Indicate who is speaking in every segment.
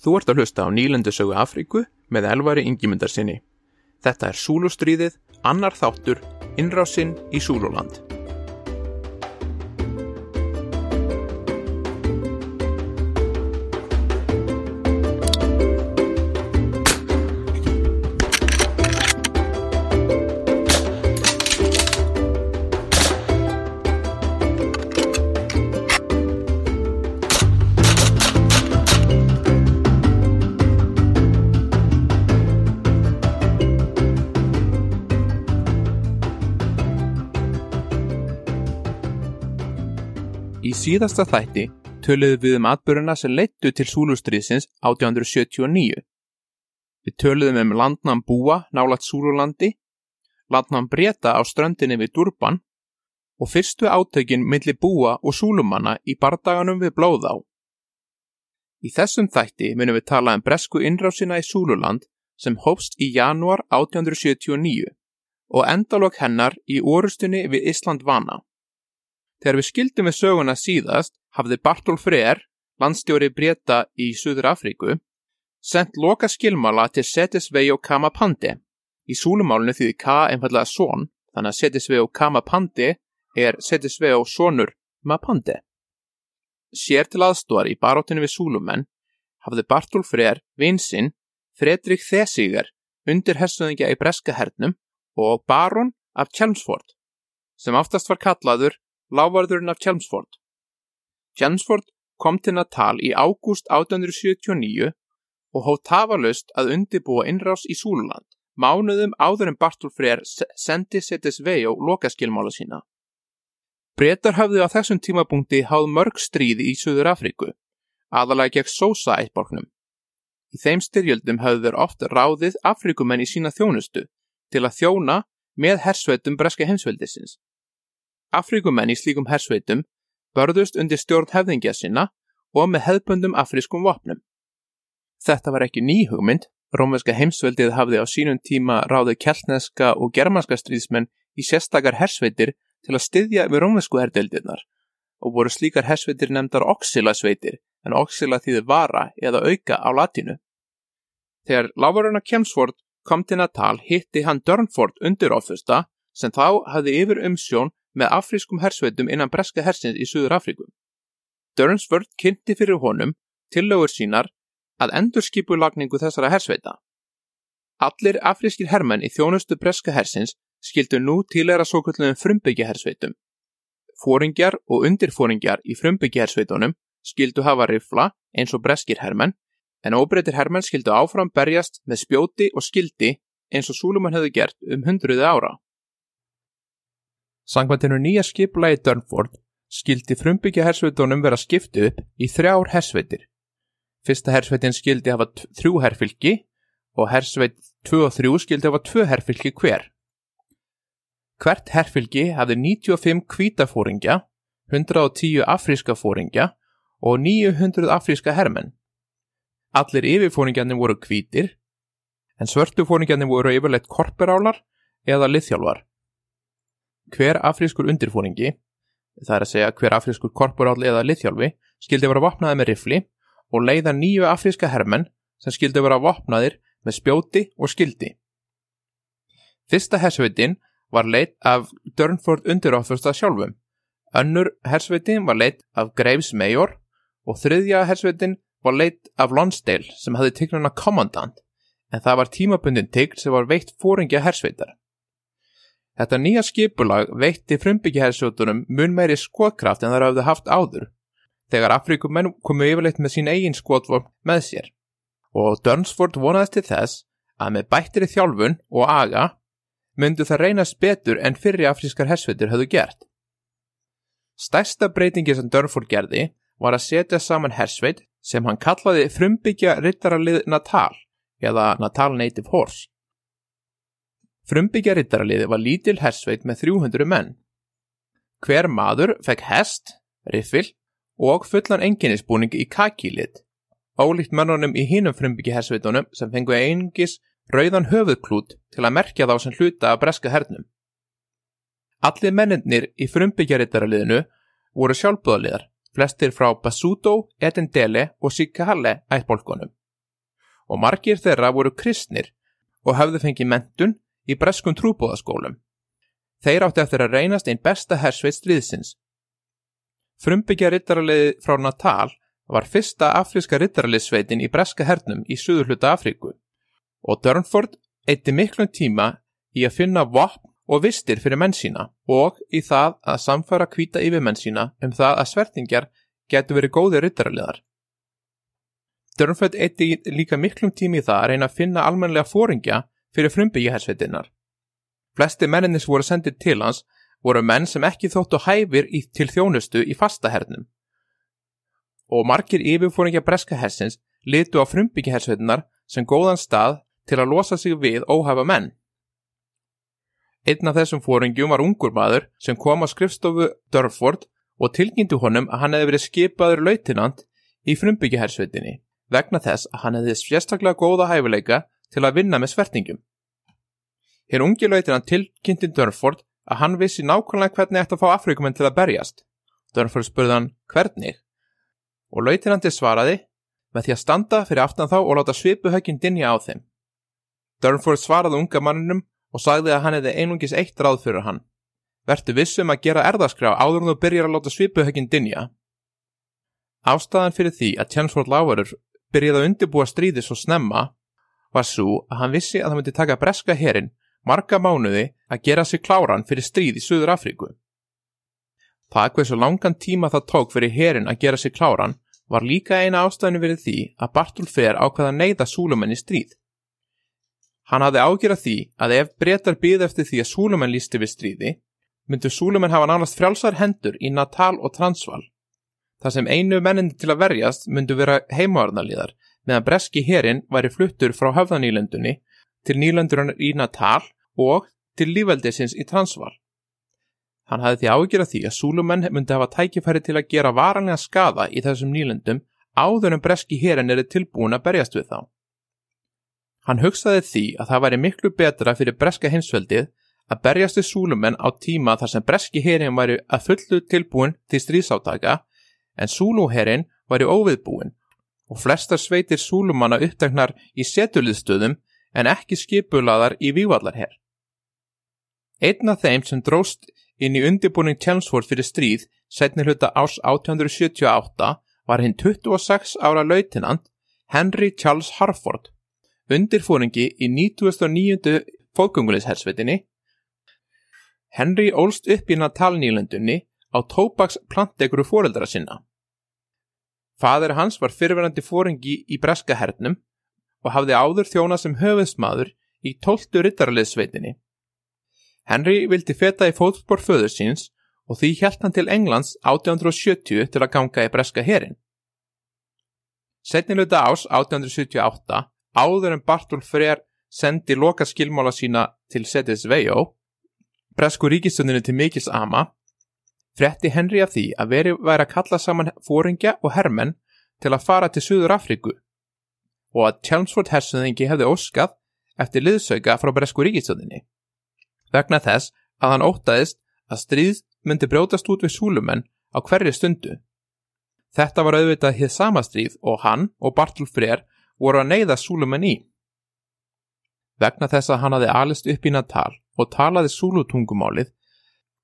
Speaker 1: Þú ert að hlusta á nýlendusögu Afríku með elvari yngjumundar sinni. Þetta er Súlustríðið, annar þáttur, innrásinn í Súluland. Síðasta þætti töluðum við um atbyrjuna sem leittu til Súlustríðsins 1879. Við töluðum um landnam búa nálat Súlulandi, landnam breyta á ströndinni við Durban og fyrstu átökin milli búa og súlumanna í bardaganum við Blóðá. Í þessum þætti munum við tala um bresku innrásina í Súluland sem hófst í janúar 1879 og endalok hennar í orustunni við Ísland vana. Þegar við skildum við söguna síðast hafði Bartól Freyr, landstjóri breyta í Suður Afríku, sendt loka skilmala til Setisvei og Kamapandi. Í súlumálinu þýði K einfallega són, þannig að Setisvei og Kamapandi er Setisvei og sonur Mapandi. Sér til aðstóðar í baróttinu við súlumenn hafði Bartól Freyr vinsinn Fredrik Þesíger undir hersöðingja í Breska hernum og barón af Chelmsford, sem aftast var kallaður lávarðurinn af Chelmsford. Chelmsford kom til Natal í ágúst 1879 og hótt tafalust að undibúa innrás í Súluland, mánuðum áður en Bartól Freyr sendi settis vei og lokaskilmála sína. Bretar hafði á þessum tímapunkti háð mörg stríði í Suður Afríku, aðalega gegn Sosa eittborgnum. Í þeim styrjöldum hafði þeir oft ráðið Afríkumenn í sína þjónustu til að þjóna með hersveitum breska heimsveldisins. Afríkumenn í slíkum hersveitum börðust undir stjórn hefðingja sinna og með hefðbundum afrískum vopnum. Þetta var ekki ný hugmynd, rómverska heimsveldið hafði á sínum tíma ráðið keltneska og germanska stríðsmenn í sérstakar hersveitir til að styðja við rómversku herdeldirnar og voru slíkar hersveitir nefndar oxylasveitir en oxyla þýði vara eða auka á latinu. Þegar lávaruna Kemsford kom til Natal hitti hann Dörnford undir offusta sem þá hafði yfir umsjón með afrískum hersveitum innan breska hersins í Suður Afríku. Dörnsvörd kynnti fyrir honum tillögur sínar að endurskipu lagningu þessara hersveita. Allir afrískir hermenn í þjónustu breska hersins skildu nú tilera svo kallum frumbyggjahersveitum. Fóringjar og undirfóringjar í frumbyggjahersveitunum skildu hafa rifla eins og breskir hermenn en óbreytir hermenn skildu áfram berjast með spjóti og skildi eins og Súlumann hefði gert um hundruði ára. Sangvæntinu nýja skipulagi Dörnford skildi frumbyggja hersveitunum vera skiptu upp í þrjár hersveitir. Fyrsta hersveitin skildi hafa þrjú herfylki og hersveit 2 og 3 skildi hafa tvö herfylki hver. Hvert herfylki hafði 95 kvítafóringja, 110 afríska fóringja og 900 afríska hermenn. Allir yfirfóringjarnir voru kvítir, en svörtu fóringjarnir voru yfirleitt korperálar eða liðþjálfar. Hver afrískur undirfóringi, það er að segja hver afrískur korporál eða liðþjálfi, skildi vera vopnaði með rifli og leiða nýju afríska hermenn sem skildi vera vopnaðir með spjóti og skildi. Fyrsta hersveitin var leitt af Dörnford undirofursta sjálfum, önnur hersveitin var leitt af Graves Major og þriðja hersveitin var leitt af Lonsdale sem hafði tignuna Commandant, en það var tímabundin tign sem var veitt fóringja hersveitar. Þetta nýja skipulag veitti frumbyggjahersjóttunum mun meiri skotkraft en þar hafði haft áður, þegar Afríkumenn komu yfirleitt með sín eigin skotvopn með sér. Og Dörnsford vonaðist til þess að með bættri þjálfun og aga myndu það reynast betur en fyrri afrískar hersveitur höfðu gert. Stærsta breytingi sem Dörnford gerði var að setja saman hersveit sem hann kallaði frumbyggja rittaralið Natal eða Natal Native Horse. Frumbyggja rittaraliði var lítil hersveit með 300 menn. Hver maður fekk hest, riffil og fullan enginnisbúning í kakílit, ólíkt mennunum í hínum frumbyggja hersveitunum sem fengu einingis rauðan höfuðklút til að merkja þá sem hluta af breska hernum. Allir menninir í frumbyggja rittaraliðinu voru sjálfbúðaliðar, flestir frá Basuto, Edendele og Sikahalle ættbólkunum. og margir þeirra voru kristnir og hafðu fengið mentun í breskum trúbóðaskólum. Þeir átti eftir að reynast einn besta hersveit stríðsins. Frumbyggja rittaraliði frá Natal var fyrsta afríska rittaraliðsveitin í breska hernum í suðurhluta Afríku og Durnford eitti miklum tíma í að finna vopn og vistir fyrir menn sína og í það að samfara kvíta yfir menn sína um það að svertingjar getur verið góði rittaraliðar. Dörnföld eitti líka miklum tími í það að reyna að finna almenlega fóringja fyrir frumbyggjahersveitinnar. Flesti menninnis voru sendið til hans voru menn sem ekki þóttu hæfir í, til þjónustu í fastahernum og margir yfirfóringja breska hersins litu á frumbyggjahersveitinnar sem góðan stað til að losa sig við óhafa menn. Einn af þessum fóringjum var ungur maður sem kom á skrifstofu Dörford og tilkynnti honum að hann hefði verið skipaður lautinant í frumbyggihersveitinni vegna þess að hann hefði sérstaklega góða hæfileika til að vinna með svertingum. Hér ungi lautinant tilkynnti Dörford að hann vissi nákvæmlega hvernig ætti að fá Afrikumenn til að berjast. Dörford spurði hann hvernig og lautinandi svaraði með því að standa fyrir aftan þá og láta svipuhögginn dinja á þeim. Dörnford svaraði unga manninum og sagði að hann hefði einungis eitt ráð fyrir hann. Vertu vissum að gera erðaskrá áður en þú byrjar að láta svipuhögginn dinja. Ástæðan fyrir því að Tjensford Lávarur byrjaði að undirbúa stríði svo snemma var svo að hann vissi að það myndi taka breska herin marga mánuði að gera sig kláran fyrir stríð í Suður Afríku. Það hversu langan tíma það tók fyrir herin að gera sig kláran var líka eina ástæðinu fyrir því að Bartulfer ákvaða neyða Súlumenn í stríð. Hann hafði ágjörað því að ef breytar byði eftir því að Súlumenn lísti við stríði, myndu Súlumenn hafa nánast frjálsar hendur í Natal og Transval. Það sem einu mennin til að verjast myndu vera heimavarnalíðar meðan breski herin væri fluttur frá höfðanílendunni til nýlendurinn í Natal og til lífveldisins í Transval. Hann hafði því ágjörað því að Súlumenn myndi hafa tækifæri til að gera varanlega skada í þessum nýlendum áður en breski herin eru tilbúin að berjast við þá. Hann hugsaði því að það væri miklu betra fyrir breska hinsveldið að berjast við súlumenn á tíma þar sem breski herin væri að fullu tilbúin til stríðsátaka en súluherin væri óviðbúin og flestar sveitir súlumanna upptegnar í setuliðstöðum en ekki skipulaðar í vývallarher. Einn af þeim sem dróst inn í undirbúning Chelmsford fyrir stríð setni hluta árs 1878 var hinn 26 ára lautinant Henry Charles Harford undirfóringi í 1909. fóðgöngulishersvetinni. Henry ólst upp í Natalnýlandunni á tópaks plantegru fóreldra sinna. Fadur hans var fyrirverandi fóringi í breska hernum og hafði áður þjóna sem höfðsmaður í tóltu rittaraliðsveitinni. Henry vildi feta í fótspór föður síns og því hjælt hann til Englands 1870 til að ganga í breska herin. Setniluta ás 1878 áður en Bartól Freyr sendi loka skilmála sína til Setis Vejó, bresku ríkistöndinu til Mikils Ama, fretti Henry af því að veri væri að kalla saman fóringja og hermenn til að fara til Suður Afríku og að Chelmsford hersuðingi hefði óskað eftir liðsauka frá bresku ríkistöndinni. Vegna þess að hann ótaðist að stríð myndi brjótast út við súlumenn á hverju stundu. Þetta var auðvitað hér sama stríð og hann og Bartól Freyr voru að neyða Súlumenn í. Vegna þess að hann hafi alist upp í Natal og talaði Súlutungumálið,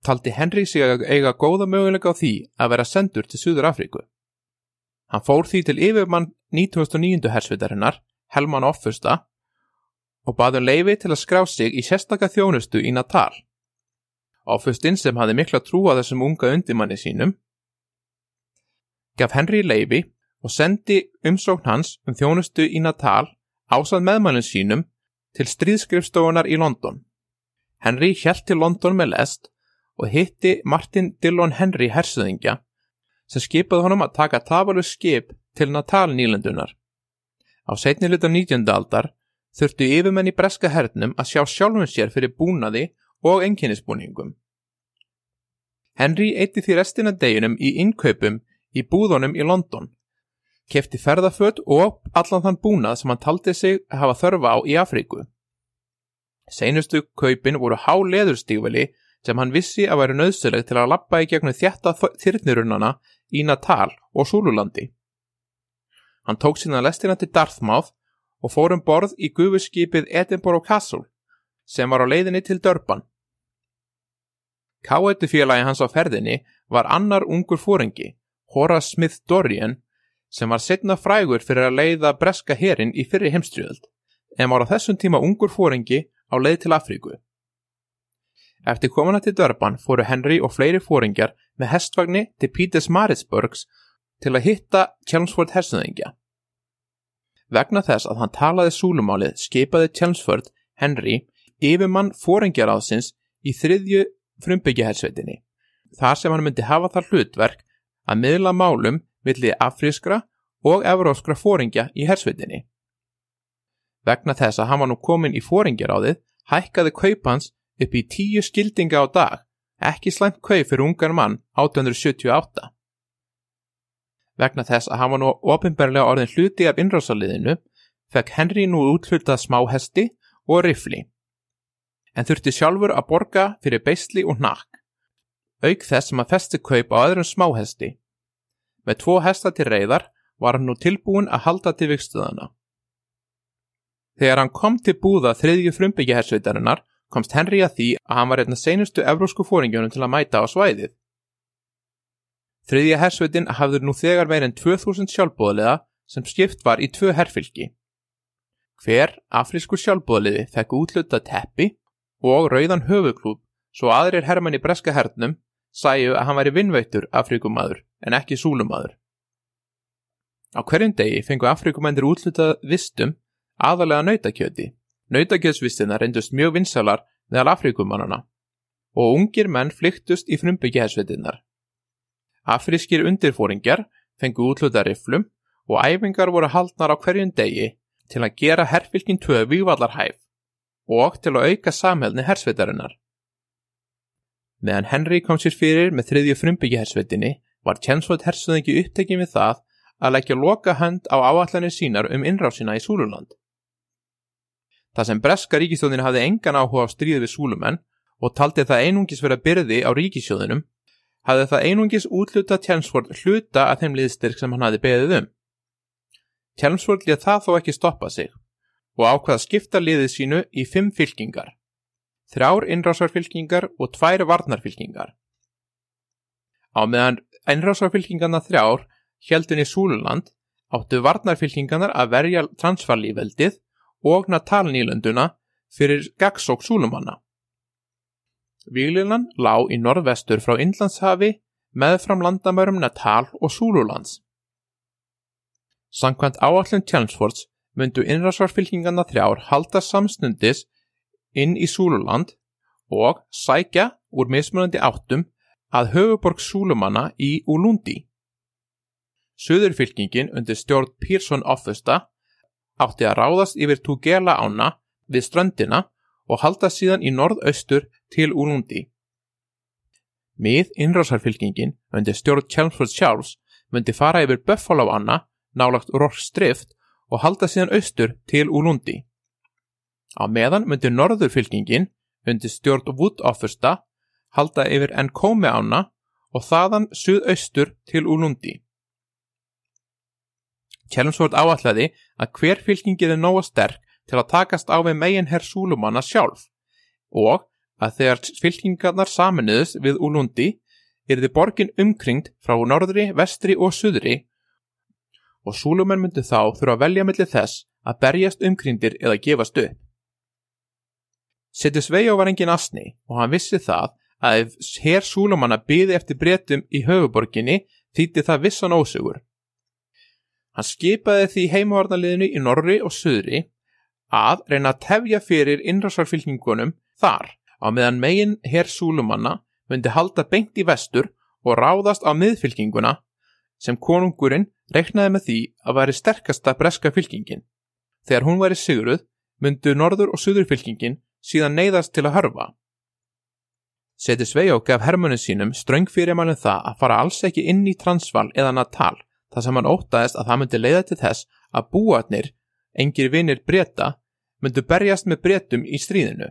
Speaker 1: taldi Henry sig að eiga góða möguleika á því að vera sendur til Suður Afríku. Hann fór því til yfirmann 1909. hersvitarinnar, Helman Offusta, og baði um leifi til að skrá sig í sérstakka þjónustu í Natal. Offustinn sem hafi mikla trú á þessum unga undimanni sínum, gaf Henry leifi og sendi umsókn hans um þjónustu í Natal ásað meðmælinn sínum til stríðskrifstofunar í London. Henry hjælt til London með lest og hitti Martin Dillon Henry hersuðingja sem skipaði honum að taka tafalu skip til Natal nýlendunar. Á setni hluta 19. aldar þurftu yfirmenn í breska hernum að sjá sjálfum sér fyrir búnaði og enginnisbúningum. Henry eitti því restina deginum í innkaupum í búðunum í London kefti ferðaföt og allan þann búnað sem hann taldi sig að hafa þörfa á í Afríku. Seinustu kaupin voru há leðurstífali sem hann vissi að væri nöðsileg til að lappa í gegnum þjætta þyrnirunana í Natal og Súlulandi. Hann tók sína lestina til Dartmouth og fórum borð í gufuskipið Edinburgh Castle sem var á leiðinni til Durban. Káetu félagi hans á ferðinni var annar ungur fóringi, Horace Smith Dorian, sem var setna frægur fyrir að leiða breska herin í fyrri heimstriöld, en var á þessum tíma ungur fóringi á leið til Afríku. Eftir komuna til Durban fóru Henry og fleiri fóringjar með hestvagni til Peters Marisburgs til að hitta Chelmsford hersöðingja. Vegna þess að hann talaði súlumálið skipaði Chelmsford Henry yfirmann fóringjaráðsins í þriðju frumbyggihersveitinni, þar sem hann myndi hafa þar hlutverk að miðla málum villið afrískra og evróskra fóringja í hersveitinni. Vegna þess að hann var nú komin í fóringjaráðið hækkaði kaupans upp í tíu skildinga á dag, ekki slæmt kaup fyrir ungar mann 1878. Vegna þess að hann var nú ofinberlega orðin hluti af innrásaliðinu, fekk Henry nú úthlutað smáhesti og rifli, en þurfti sjálfur að borga fyrir beisli og nakk, auk þess sem að festi kaup á öðrum smáhesti. Með tvo hesta til reyðar var hann nú tilbúin að halda til vikstuðana. Þegar hann kom til búða þriðju frumbyggjahersveitarinnar komst Henry að því að hann var einna seinustu evrósku fóringjónum til að mæta á svæðið. Þriðja hersveitin hafður nú þegar meirinn 2000 sjálfbóðlega sem skipt var í tvö herfylki. Hver afrísku sjálfbóðliði fekk útluta teppi og rauðan höfuklúb svo aðrir herrmann í breska hernum sæju að hann væri vinnveitur afríkumadur en ekki súlumadur. Á hverjum degi fengu afríkumændir útlutað vistum aðalega nautakjöti Nautakjöðsvistina reyndust mjög vinsalar meðal Afríkumannana og ungir menn flyktust í frumbyggjahersveitinnar. Afrískir undirfóringjar fengu útluta riflum og æfingar voru haldnar á hverjum degi til að gera herfylgin tvö vývallarhæf og til að auka samhælni hersveitarinnar. Meðan Henry kom sér fyrir með þriðju frumbyggjahersveitinni var Tjensvold hersöðingi upptekið við það að leggja loka hönd á áallanir sínar um innrásina í Súluland. Það sem breska ríkisjóðin hafði engan áhuga á stríði við súlumenn og taldi það einungis vera byrði á ríkisjóðinum, hafði það einungis útluta Tjelmsford hluta að þeim liðstyrk sem hann hafði beðið um. Tjelmsford lið það þó ekki stoppa sig og ákvaða skipta liðið sínu í fimm fylkingar, þrjár innrásarfylkingar og tvær varnarfylkingar. Á meðan innrásarfylkingarna þrjár heldun í Súluland áttu varnarfylkingarnar að verja transfarlífveldið og Natalnílönduna fyrir gagsók Súlumanna. Víglinan lá í norðvestur frá Inlandshafi meðfram landamörum Natal og Súlulands. Sankvæmt áallin Tjálmsfords myndu innrásvarfylkingarna þrjár halda samstundis inn í Súluland og sækja úr mismunandi áttum að höfuborg Súlumanna í Ulundi. Suðurfylkingin undir stjórn Pírsson Offusta átti að ráðast yfir Tugela ána við ströndina og halda síðan í norðaustur til Úlundi. Mið innrásarfylkingin undir stjórn Chelmsford sjálfs myndi fara yfir Buffalo ána nálagt Rorstrift og halda síðan austur til Úlundi. Á meðan myndi norðurfylkingin undir stjórn Wood Offusta halda yfir Enkome ána og þaðan suðaustur til Úlundi. Kjellumsvort áallæði að hver fylkingið er nóga sterk til að takast á við megin herr Súlumanna sjálf og að þegar fylkingarnar saminuðus við Úlundi er þið borgin umkringt frá norðri, vestri og suðri og Súlumenn myndi þá þurfa að velja millir þess að berjast umkringdir eða gefast upp. Settis Veijó var engin asni og hann vissi það að ef herr Súlumanna byði eftir breytum í höfuborginni þýtti það vissan ósugur Hann skipaði því heimavarnaliðinu í norri og söðri að reyna að tefja fyrir innrásarfylkingunum þar á meðan megin herr Súlumanna myndi halda bengt í vestur og ráðast á miðfylkinguna sem konungurinn reknaði með því að væri sterkasta breska fylkingin. Þegar hún væri sigruð myndu norður og söðurfylkingin síðan neyðast til að hörfa. Seti Sveijó gaf hermunum sínum ströng fyrir mannum það að fara alls ekki inn í Transval eða Natal þar sem hann ótaðist að það myndi leiða til þess að búatnir, engir vinir breyta, myndu berjast með breytum í stríðinu.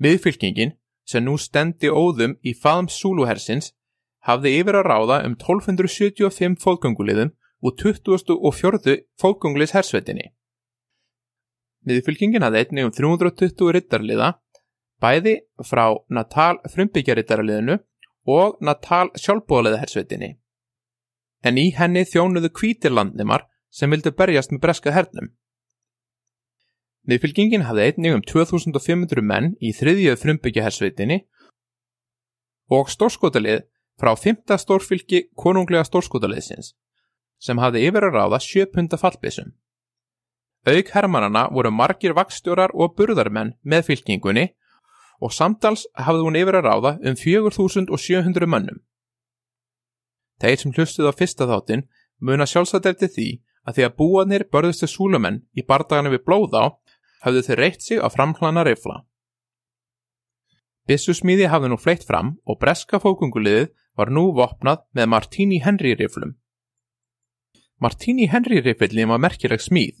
Speaker 1: Miðfylkingin, sem nú stendi óðum í faðum Súluhersins, hafði yfir að ráða um 1275 fóðgönguliðum og 24. fókunglis hersveitinni. Miðfylkingin hafði einnig um 320 rittarliða, bæði frá Natal frumbyggjarittarliðinu og Natal sjálfbóðaliða hersveitinni. En í henni þjónuðu kvítirlandnimar sem vildu berjast með breska hernum. Miðfylkingin hafði einnig um 2500 menn í þriðjöð frumbyggjahersveitinni og stórskotalið frá 5. stórfylki konunglega stórskotaliðsins sem hafði yfir að ráða 7 punda fallbissum. Auk hermanana voru margir vakstjórar og burðarmenn með fylkingunni og samtals hafði hún yfir að ráða um 4700 mannum. Þeir sem hlustuð á fyrsta þáttin muna sjálfsagt eftir því að því að búanir börðustu súlumenn í bardaganu við blóða hafðu þeir reitt sig á framhlana rifla. Bissusmíði hafði nú fleitt fram og breska fókunguliðið var nú vopnað með Martini Henry riflum. Martini Henry rifillin var merkileg smíð.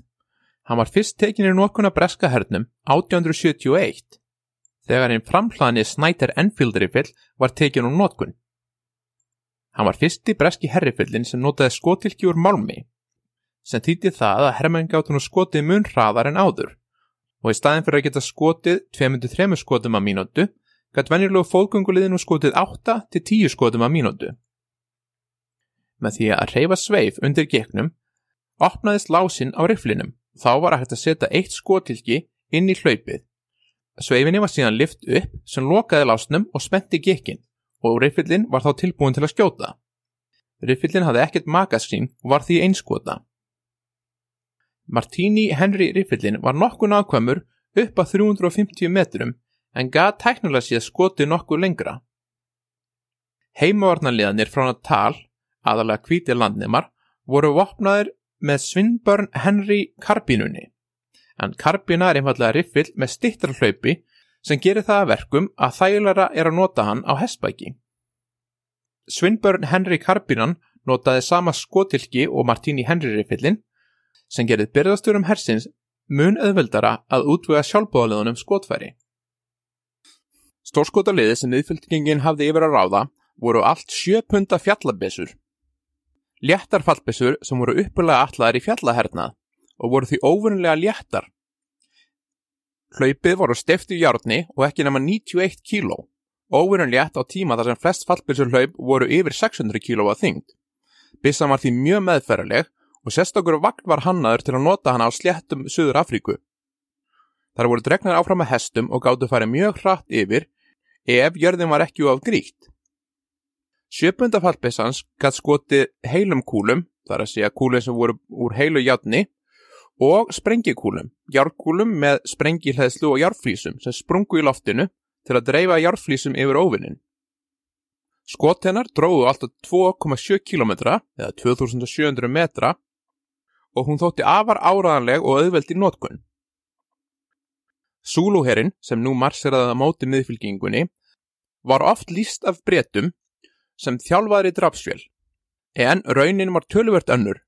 Speaker 1: Hann var fyrst tekinir nokkuna breska hernum 1871 þegar einn framhlani Snyder Enfield rifill var tekin úr notkun. Hann var fyrsti breski herrifillin sem notaði skotilki úr málmi sem þýtti það að herrmenn gátt hún skotið mun hraðar en áður og í staðin fyrir að geta skotið 2-3 skotum að mínútu gætt venjulegu fólkunguliðinu skotið 8-10 skotum að mínútu með því að reyfa sveif undir geknum, opnaðist lásin á riflinum. Þá var að hægt að setja eitt skotilki inn í hlaupið. Sveifinni var síðan lift upp sem lokaði lásnum og spenti gekkin og riflin var þá tilbúin til að skjóta. Riflin hafði ekkert magaskín og var því einskota. Martini Henry riflin var nokkuð nákvæmur upp að 350 metrum en gað tæknulega síðan skoti nokkuð lengra. Heimavarnarliðanir frá Natal aðalega hvíti landnemar, voru vopnaðir með Svinbörn Henry karbínunni. En karbína er einfallega riffill með stittarhlaupi sem gerir það að verkum að þægilega er að nota hann á hestbæki. Svinbörn Henry karbínan notaði sama skotilki og Martini Henry riffillin sem gerði byrðasturum hersins mun öðvöldara að útvöga sjálfbóðaliðunum skotfæri. Stórskotaliði sem viðfylgingin hafði yfir að ráða voru allt sjöpunda fjallabessur léttar fallbissur sem voru uppulega allaðar í fjallahernað og voru því óvunlega léttar. Hlaupið voru steftu í járni og ekki nema 91 kíló. Óvunlega létt á tíma þar sem flest fallbissur hlaup voru yfir 600 kíló að þyngd. Bissan var því mjög meðferðileg og sérstakur vagn var hannaður til að nota hana á sléttum Suður Afríku. Þar voru dregnar áfram með hestum og gáttu farið mjög hratt yfir ef jörðin var ekki á gríkt. Sjöpunda fallbissans gætt skotið heilum kúlum, þar að segja kúlum sem voru úr heilu játni, og sprengikúlum, járkúlum með sprengihleðslu og járflísum sem sprungu í loftinu til að dreifa járflísum yfir óvinnin. Skot hennar dróðu alltaf 2,7 km eða 2700 metra og hún þótti afar áraðanleg og auðveld í nótkunn. Súlúherrin, sem nú marseraði að móti miðfylgingunni, var oft líst af bretum sem þjálfaðri drapsvél, en raunin var töluvert önnur.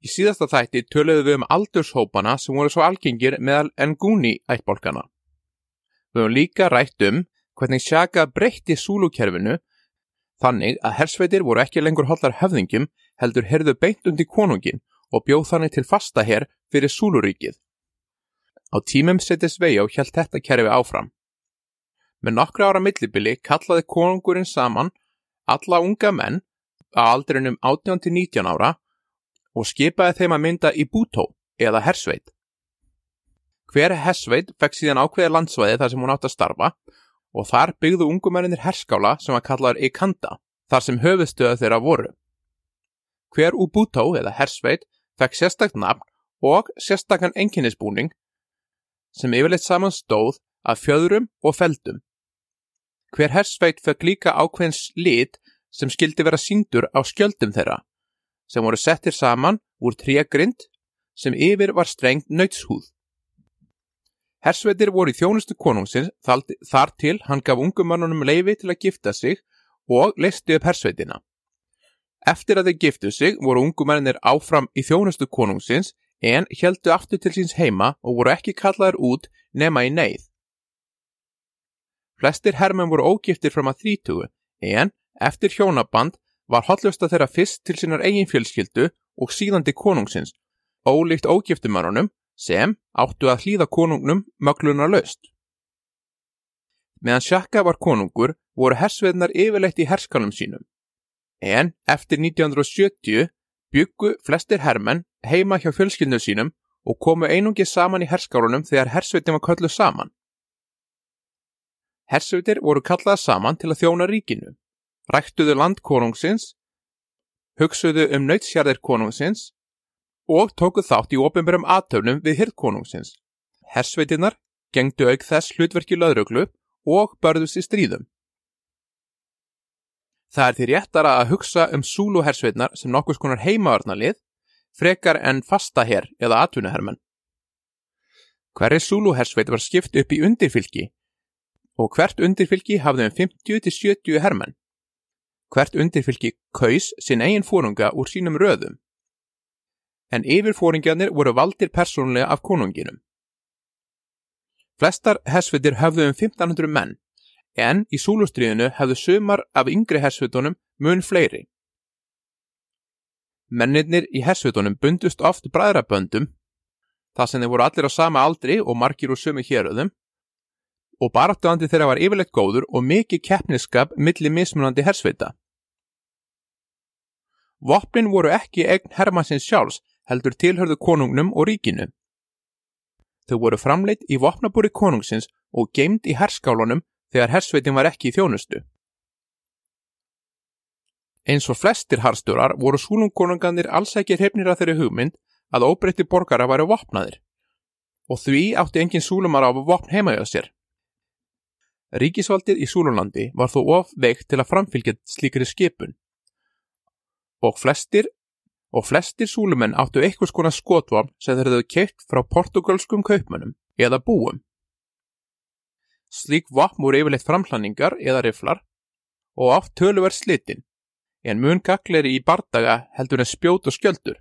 Speaker 1: Í síðasta þætti töluðu við um aldurshópana sem voru svo algengir meðal Nguni ættbólkana. Við höfum líka rætt um hvernig Shaka breytti súlukerfinu þannig að hersveitir voru ekki lengur hollar höfðingjum heldur herðu beint undir konungin og bjóð þannig til fasta herr fyrir súluríkið. Á tímum setjast vegi á hjælt þetta kerfi áfram. Með nokkru ára millibili kallaði konungurinn saman alla unga menn að aldrinum 18-19 ára og skipaði þeim að mynda í bútó eða hersveit. Hver hersveit fekk síðan ákveði landsvæði þar sem hún átt að starfa og þar byggðu ungumennir herskála sem að kallaður Ikanda þar sem höfustöða þeirra voru. Hver Ubútó eða hersveit fekk sérstakt nafn og sérstakann enginnisbúning sem yfirleitt saman stóð af fjöðrum og feldum. Hver hersveit fekk líka ákveðins lit sem skildi vera síndur á skjöldum þeirra, sem voru settir saman úr tríagrind sem yfir var strengt nöytshúð. Hersveitir voru í þjónustu konungsins þar til hann gaf ungumannunum leifi til að gifta sig og leisti upp hersveitina. Eftir að þeir giftu sig voru ungumennir áfram í þjónustu konungsins en heldu aftur til síns heima og voru ekki kallaður út nema í neyð. Flestir hermenn voru ógiftir fram að þrítugu en eftir hjónaband var hotlösta þeirra fyrst til sínar eigin fjölskyldu og síðandi konungsins, ólíkt ógiftumannunum sem áttu að hlýða konungnum möglunar löst. Meðan Shaka var konungur voru hersveðnar yfirleitt í herskanum sínum, en eftir 1970 byggu flestir hermenn heima hjá fjölskyldinu sínum og komu einungi saman í herskárunum þegar hersveitin var kölluð saman. Hersveitir voru kallaða saman til að þjóna ríkinu, ræktuðu land konungsins, hugsuðu um nöytsjarðir konungsins og tókuð þátt í ofinbærum aðtöfnum við hirð konungsins. Hersveitinnar gengdu auk þess hlutverki löðruglu og börðust í stríðum. Það er því réttara að hugsa um Zulu hersveitnar sem nokkus konar heimavarnalið frekar en fasta herr eða atvinnuhermenn. Hverri Zulu hersveit var skipt upp í undirfylki og hvert undirfylki hafði um 50-70 hermenn. Hvert undirfylki kaus sinn eigin fórunga úr sínum röðum. En yfirfóringjarnir voru valdir persónulega af konunginum. Flestar hersveitir höfðu um 1500 menn, en í súlustriðinu hefðu sumar af yngri hersveitunum mun fleiri. Mennirnir í hersveitunum bundust oft bræðraböndum, það sem þeir voru allir á sama aldri og margir úr sömu héröðum, og baráttuandi þeirra var yfirleitt góður og mikið keppniskap millir mismunandi hersveita. Vopnin voru ekki eign Hermannsins sjálfs heldur tilhörðu konungnum og ríkinu. Þau voru framleitt í vopnabúri konungsins og geimt í herskálunum þegar hersveitin var ekki í þjónustu. Eins og flestir harstjórar voru súlungkonunganir alls ekki hrefnir að þeirri hugmynd að óbreytti borgara væri vopnaðir og því átti engin súlumar á vopn heimaðið sér. Ríkisvaldið í Súlunlandi var þó of veikt til að framfylgja slíkri skipun og flestir og flestir súlumenn áttu eitthvað skona skotvapn sem þeir hefðu keitt frá portugalskum kaupmönnum eða búum. Slík vapn voru yfirleitt framhlanningar eða riflar og átt töluverð slitinn en mun gagleri í bardaga heldur en spjót og skjöldur.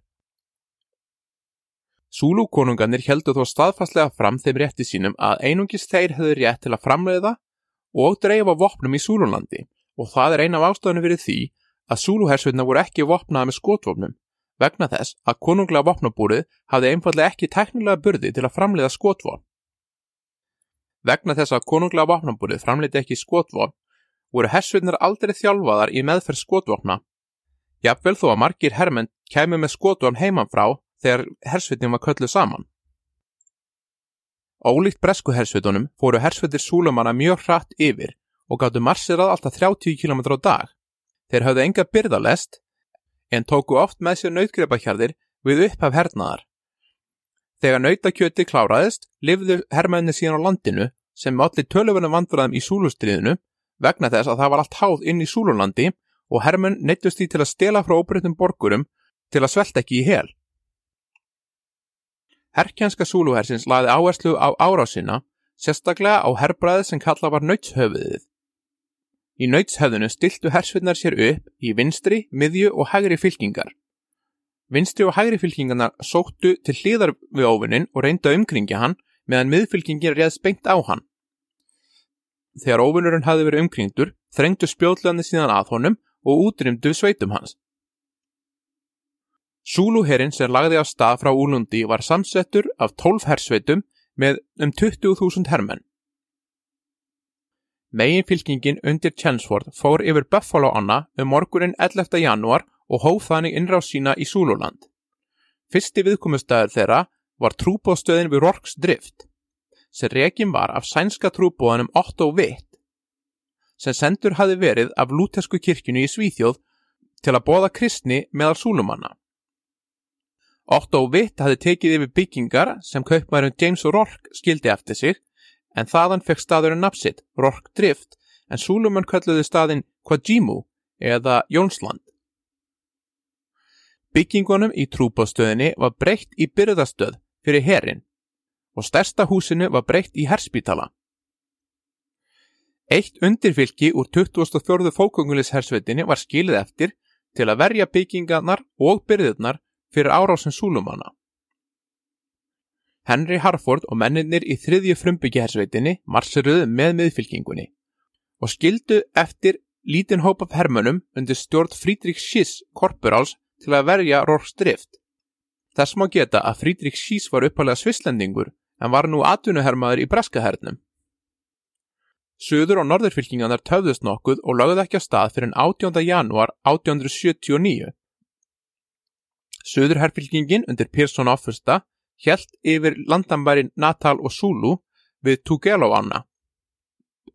Speaker 1: Súlúkonunganir heldur þó staðfastlega fram þeim rétti sínum að einungis þeir hefur rétt til að framleiða og dreifa vopnum í Súlunlandi og það er eina af ástafunum fyrir því að Súlúhersveitna voru ekki vopnaði með skotvopnum vegna þess að konunglega vopnabúrið hafði einfallega ekki teknilega burði til að framleiða skotvopn. Vegna þess að konunglega vopnabúrið framleiti ekki skotvopn voru hersveitnar aldrei þjálfaðar í meðferð skotvopna. Jafnvel þó að margir hermenn kæmi með skotvopn heiman frá þegar hersveitin var kölluð saman. Ólíkt bresku hersveitunum fóru hersveitir súlumanna mjög hratt yfir og gáttu marsirað alltaf 30 km á dag. Þeir hafðu enga byrðalest en tóku oft með sér nautgrepahjarðir við upphaf hernaðar. Þegar nautakjöti kláraðist, lifðu hermenni síðan á landinu sem allir töluverðin vandræðum í súlustriðinu vegna þess að það var allt háð inn í Súlunlandi og hermun neittust því til að stela frá óbreytum borgurum til að svelta ekki í hel. Herkjanska Súluhersins laði áherslu á árásina, sérstaklega á herbræði sem kalla var nautshöfuðið. Í nautshöfðinu stiltu hersfinnar sér upp í vinstri, miðju og hægri fylkingar. Vinstri og hægri fylkingarna sóttu til hlýðar við óvinnin og reynda umkringja hann meðan miðfylkingin réðs beint á hann. Þegar óvinnurinn hafði verið umkringdur, þrengdu spjóðlandi síðan að honum og útrymdu sveitum hans. Súluherinn sem lagði á stað frá Úlundi var samsettur af 12 hersveitum með um 20.000 hermenn. Megin fylkingin undir Chelmsford fór yfir Buffalo Anna um morgunin 11. januar og hóf þannig innráð sína í Súluland. Fyrsti viðkomustæður þeirra var trúbóðstöðin við Rorks drift sem rekin var af sænska trúbóðanum Otto Witt sem sendur hafi verið af lútesku kirkjunu í Svíþjóð til að bóða kristni meðal súlumanna. Otto Witt hafi tekið yfir byggingar sem kaupmærum James Rourke skildi eftir sig en þaðan fekk staðurinn napsitt Rourke Drift en súlumann kölluði staðinn Kwajimu eða Jónsland. Byggingunum í trúbóðstöðinni var breytt í byrðastöð fyrir herin og stærsta húsinu var breytt í herspítala. Eitt undirfylki úr 24. fólkvöngulishersveitinni var skilið eftir til að verja byggingarnar og byrðirnar fyrir árásin Súlumanna. Henry Harford og menninir í þriðju frumbyggihersveitinni marsiruðu með miðfylkingunni og skildu eftir lítinn hóp af hermönum undir stjórn Friedrich Schiss korporáls til að verja Rors drift. Þess má geta að Friedrich Schiss var uppalega svislendingur en var nú atvinnuhermaður í breskahernum. Suður og norðurfylkingarnar töfðust nokkuð og lögðu ekki á stað fyrir 18. janúar 1879. Suðurherfylkingin undir Pearson offusta hjælt yfir landambærin Natal og Sulu við Tugelo ána.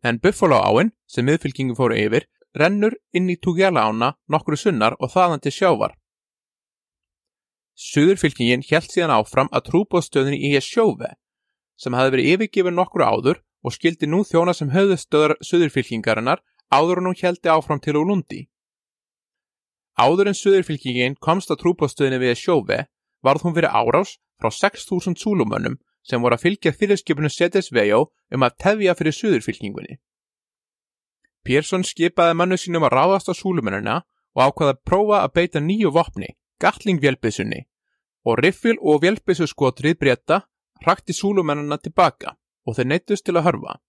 Speaker 1: En Buffalo áin, sem miðfylkingin fóru yfir, rennur inn í Tugelo ána nokkru sunnar og þaðan til sjávar. Suðurfylkingin hjælt síðan áfram að trúbóðstöðinni í Hesjóve, sem hafi verið yfirgifin nokkru áður og skildi nú þjóna sem höfðustöðar Suðurfylkingarinnar áður en hún heldi áfram til Ulundi. Áður en Suðurfylkingin komst að trúbóðstöðinni við Hesjóve varð hún verið árás frá 6.000 súlumönnum sem voru að fylgja fyrirskipinu Setes Vejó um að tefja fyrir suðurfylkingunni. Pérsson skipaði mannu sínum að ráðast á súlumönnuna og ákvaði að prófa að beita nýju vopni, gatlingvjelbissunni, og riffil og vjelbissu skotrið breyta hrakti súlumönnuna tilbaka og þeir neittust til að hörfa.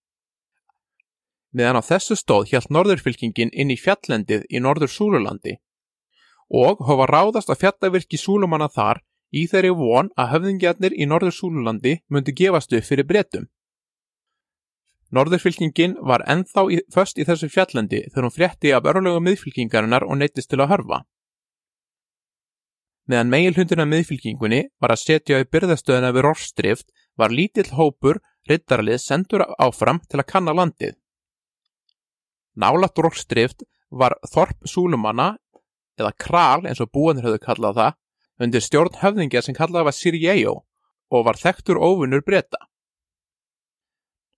Speaker 1: Meðan á þessu stóð hjælt norðurfylkingin inn í fjallendið í norður Súlulandi og hofa ráðast að fjallavirki súlumanna þar í þeirri von að höfðingjarnir í Norður Súlulandi myndi gefast upp fyrir breytum. Norðurfylkingin var enþá í, först í þessu fjallandi þegar hún frétti af örlögu miðfylkingarinnar og neittist til að hörfa. Meðan meilhundina miðfylkingunni var að setja í byrðastöðuna við Rorstrift var lítill hópur riddarlið sendur áfram til að kanna landið. Nálat Rorstrift var Þorp Súlumanna eða Kral eins og búanir höfðu kallað það undir stjórn höfðingja sem kallaði var Sirjejo og var þektur óvinnur breyta.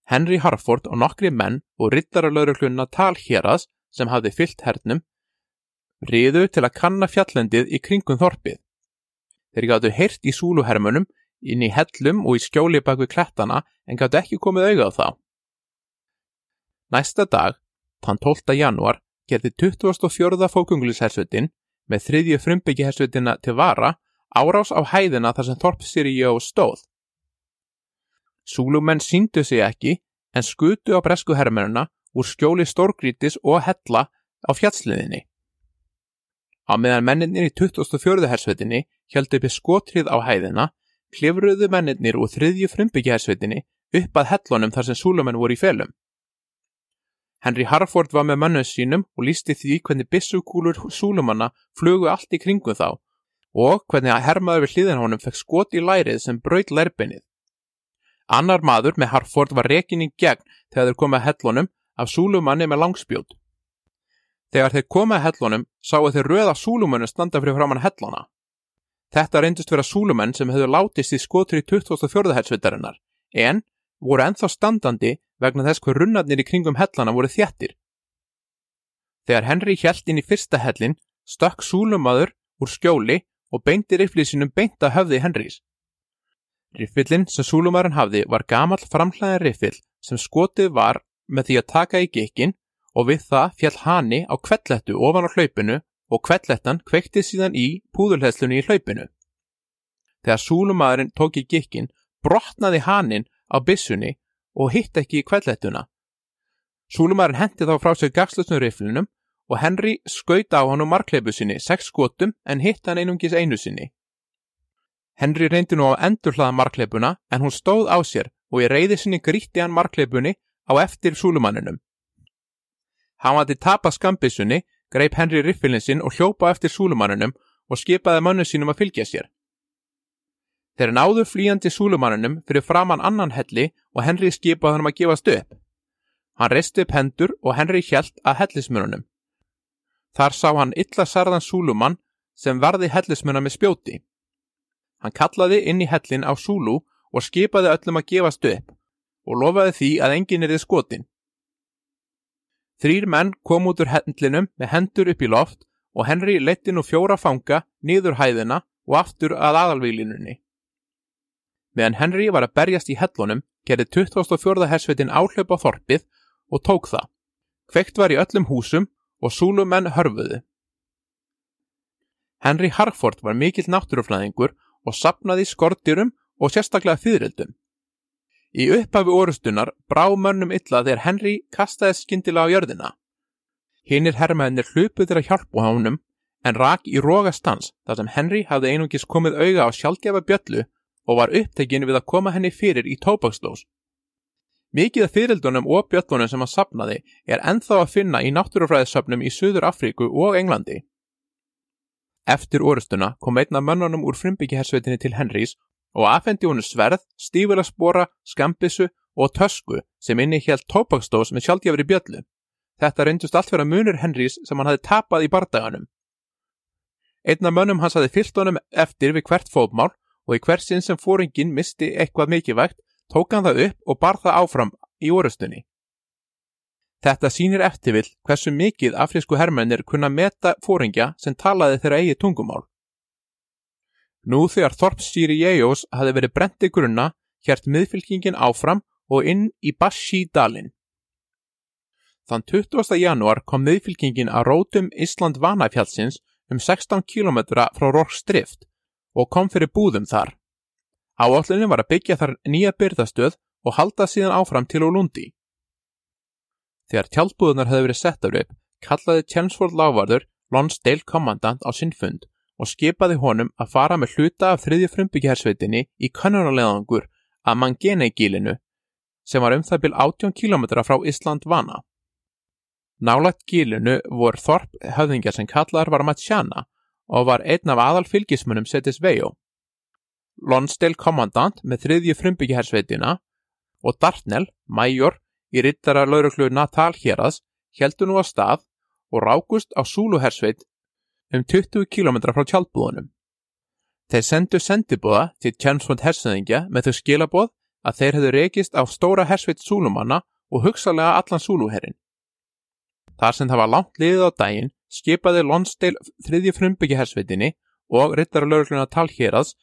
Speaker 1: Henry Harford og nokkri menn og rittaralauruglunna talhéras sem hafði fyllt hernum riðu til að kanna fjallendið í kringum þorpið. Þeir gáttu heyrt í súluhermunum inn í hellum og í skjóli bak við klettana en gáttu ekki komið auðað þá. Næsta dag, þann 12. januar, gerði 24. fókunglishersveitin með þriðju frumbyggihersveitina til vara árás á hæðina þar sem Þorp Sirió stóð. Súlumenn síndu sig ekki en skutu á bresku herrmennuna úr skjóli stórgrítis og hella á fjallsliðinni. Á meðan menninir í 24. hersveitinni held uppi skotrið á hæðina, klifruðu menninir úr þriðju frumbyggihersveitinni upp að hellunum þar sem súlumenn voru í felum. Henry Harford var með mönnu sínum og lísti því hvernig bissukúlur súlumanna flugu allt í kringum þá og hvernig að hermaður við hliðin honum fekk skot í lærið sem braut lærbinnið. Annar maður með Harford var rekin í gegn þegar þeir komið að hellunum af súlumanni með langspjót. Þegar þeir komið að hellunum sáu þeir röða súlumannu standa fyrir framann helluna. Þetta reyndist vera súlumenn sem hefðu látist í skotri 2004. helsvitarinnar en voru enþá standandi vegna þess hver runnarnir í kringum hellana voru þjættir. Þegar Henry hjælt inn í fyrsta hellin, stökk súlumadur úr skjóli og beinti rifflið sínum beinta höfði Henrys. Riffillin sem súlumadurinn hafði var gamal framhlæðin riffill sem skotið var með því að taka í gekkin og við það fjall hani á kvellettu ofan á hlaupinu og kvellettan kveikti síðan í púðulheslunni í hlaupinu. Þegar súlumadurinn tók í gekkin, brotnaði hanin á bissunni og hitt ekki í kvellettuna. Súlumarinn hendi þá frá sig gagslusnur riflinum og Henry skauta á hann um markleipu sinni sex skotum en hitt hann einungis einu sinni. Henry reyndi nú á endurhlaða markleipuna en hún stóð á sér og í reyði sinni gríti hann markleipunni á eftir súlumanninum. Hann vati tapa skambissunni, greip Henry riffilin sinn og hljópa eftir súlumanninum og skipaði mannu sínum að fylgja sér. Þeir náðu flýjandi súlumannunum fyrir framann annan helli og Henry skipaði hann að gefast upp. Hann reisti upp hendur og Henry hjælt að hellismununum. Þar sá hann illa sarðan súlumann sem varði hellismuna með spjóti. Hann kallaði inn í hellin á súlu og skipaði öllum að gefast upp og lofaði því að enginn er þið skotin. Þrýr menn kom út úr hellinum með hendur upp í loft og Henry leti nú fjóra fanga niður hæðina og aftur að aðalvílinunni. Meðan Henry var að berjast í hellunum gerði 24. hersveitin áhlaup á þorpið og tók það. Kveikt var í öllum húsum og súlumenn hörfuðu. Henry Harford var mikill náttúruflæðingur og sapnaði skortirum og sérstaklega fyririldum. Í upphafi orustunar brá mönnum illa þegar Henry kastaði skindilega á jörðina. Hinnir herrmennir hlupuð til að hjálpa honum en rak í rógastans þar sem Henry hafði einungis komið auga á sjálfgefa bjöllu og var upptekinn við að koma henni fyrir í tópakslós. Mikið af fyririldunum og bjöllunum sem hann sapnaði er enþá að finna í náttúrufræðisöfnum í Suður Afríku og Englandi. Eftir orustuna kom einn af mönnunum úr frimbyggihersveitinni til Henrys og afhendi honu sverð, stífulaspora, skambissu og tösku sem inni helt tópakstós með sjálfgefri bjöllu. Þetta reyndust allt vera munur Henrys sem hann hafi tapað í bardaganum. Einn af mönnum hans hafi fyllt honum eftir við hvert fótmál og í hversin sem fóringin misti eitthvað mikilvægt tók hann það upp og bar það áfram í orustunni. Þetta sínir eftirvill hversu mikið afrísku hermennir kunna meta fóringja sem talaði þeirra eigi tungumál. Nú þegar Þorpsýri Jejós hafi verið brendi grunna, hjert miðfylkingin áfram og inn í Bashi-dalinn. Þann 20. janúar kom miðfylkingin að rótum Ísland Vanafjallsins um 16 km frá Rorkstrift og kom fyrir búðum þar. Áallunin var að byggja þar nýja byrðastöð og halda síðan áfram til Olundi. Þegar tjálpbúðunar hefði verið settar upp, kallaði Chelmsford lávarður Lonsdale kommandant á sinn fund og skipaði honum að fara með hluta af þriðju frumbyggjarsveitinni í kannunarleðangur að Mangene-gílinu sem var um það byl 18 km frá Ísland vana. Nálægt gílinu voru Þorp höfðingjar sem kallar var Matsjana og var einn af aðal fylgismunum Setis Vejo. Lonsdale kommandant með þriðju frumbyggjarsveitina og Dartnell, mæjor í rittara lauruglu Natal hérast heldur nú að stað og rákust á Súluhersveit um 20 km frá tjálpbúðunum. Þeir sendu sendibúða til Tjernsfond hersöðingja með þau skilaboð að þeir hefðu rekist á stóra hersveit Súlumanna og hugsalega allan Súluherrin. Þar sem það var langt liðið á daginn skipaði Lonsdale þriðji frumbyggja hersveitinni og rittara laurugluna talhérads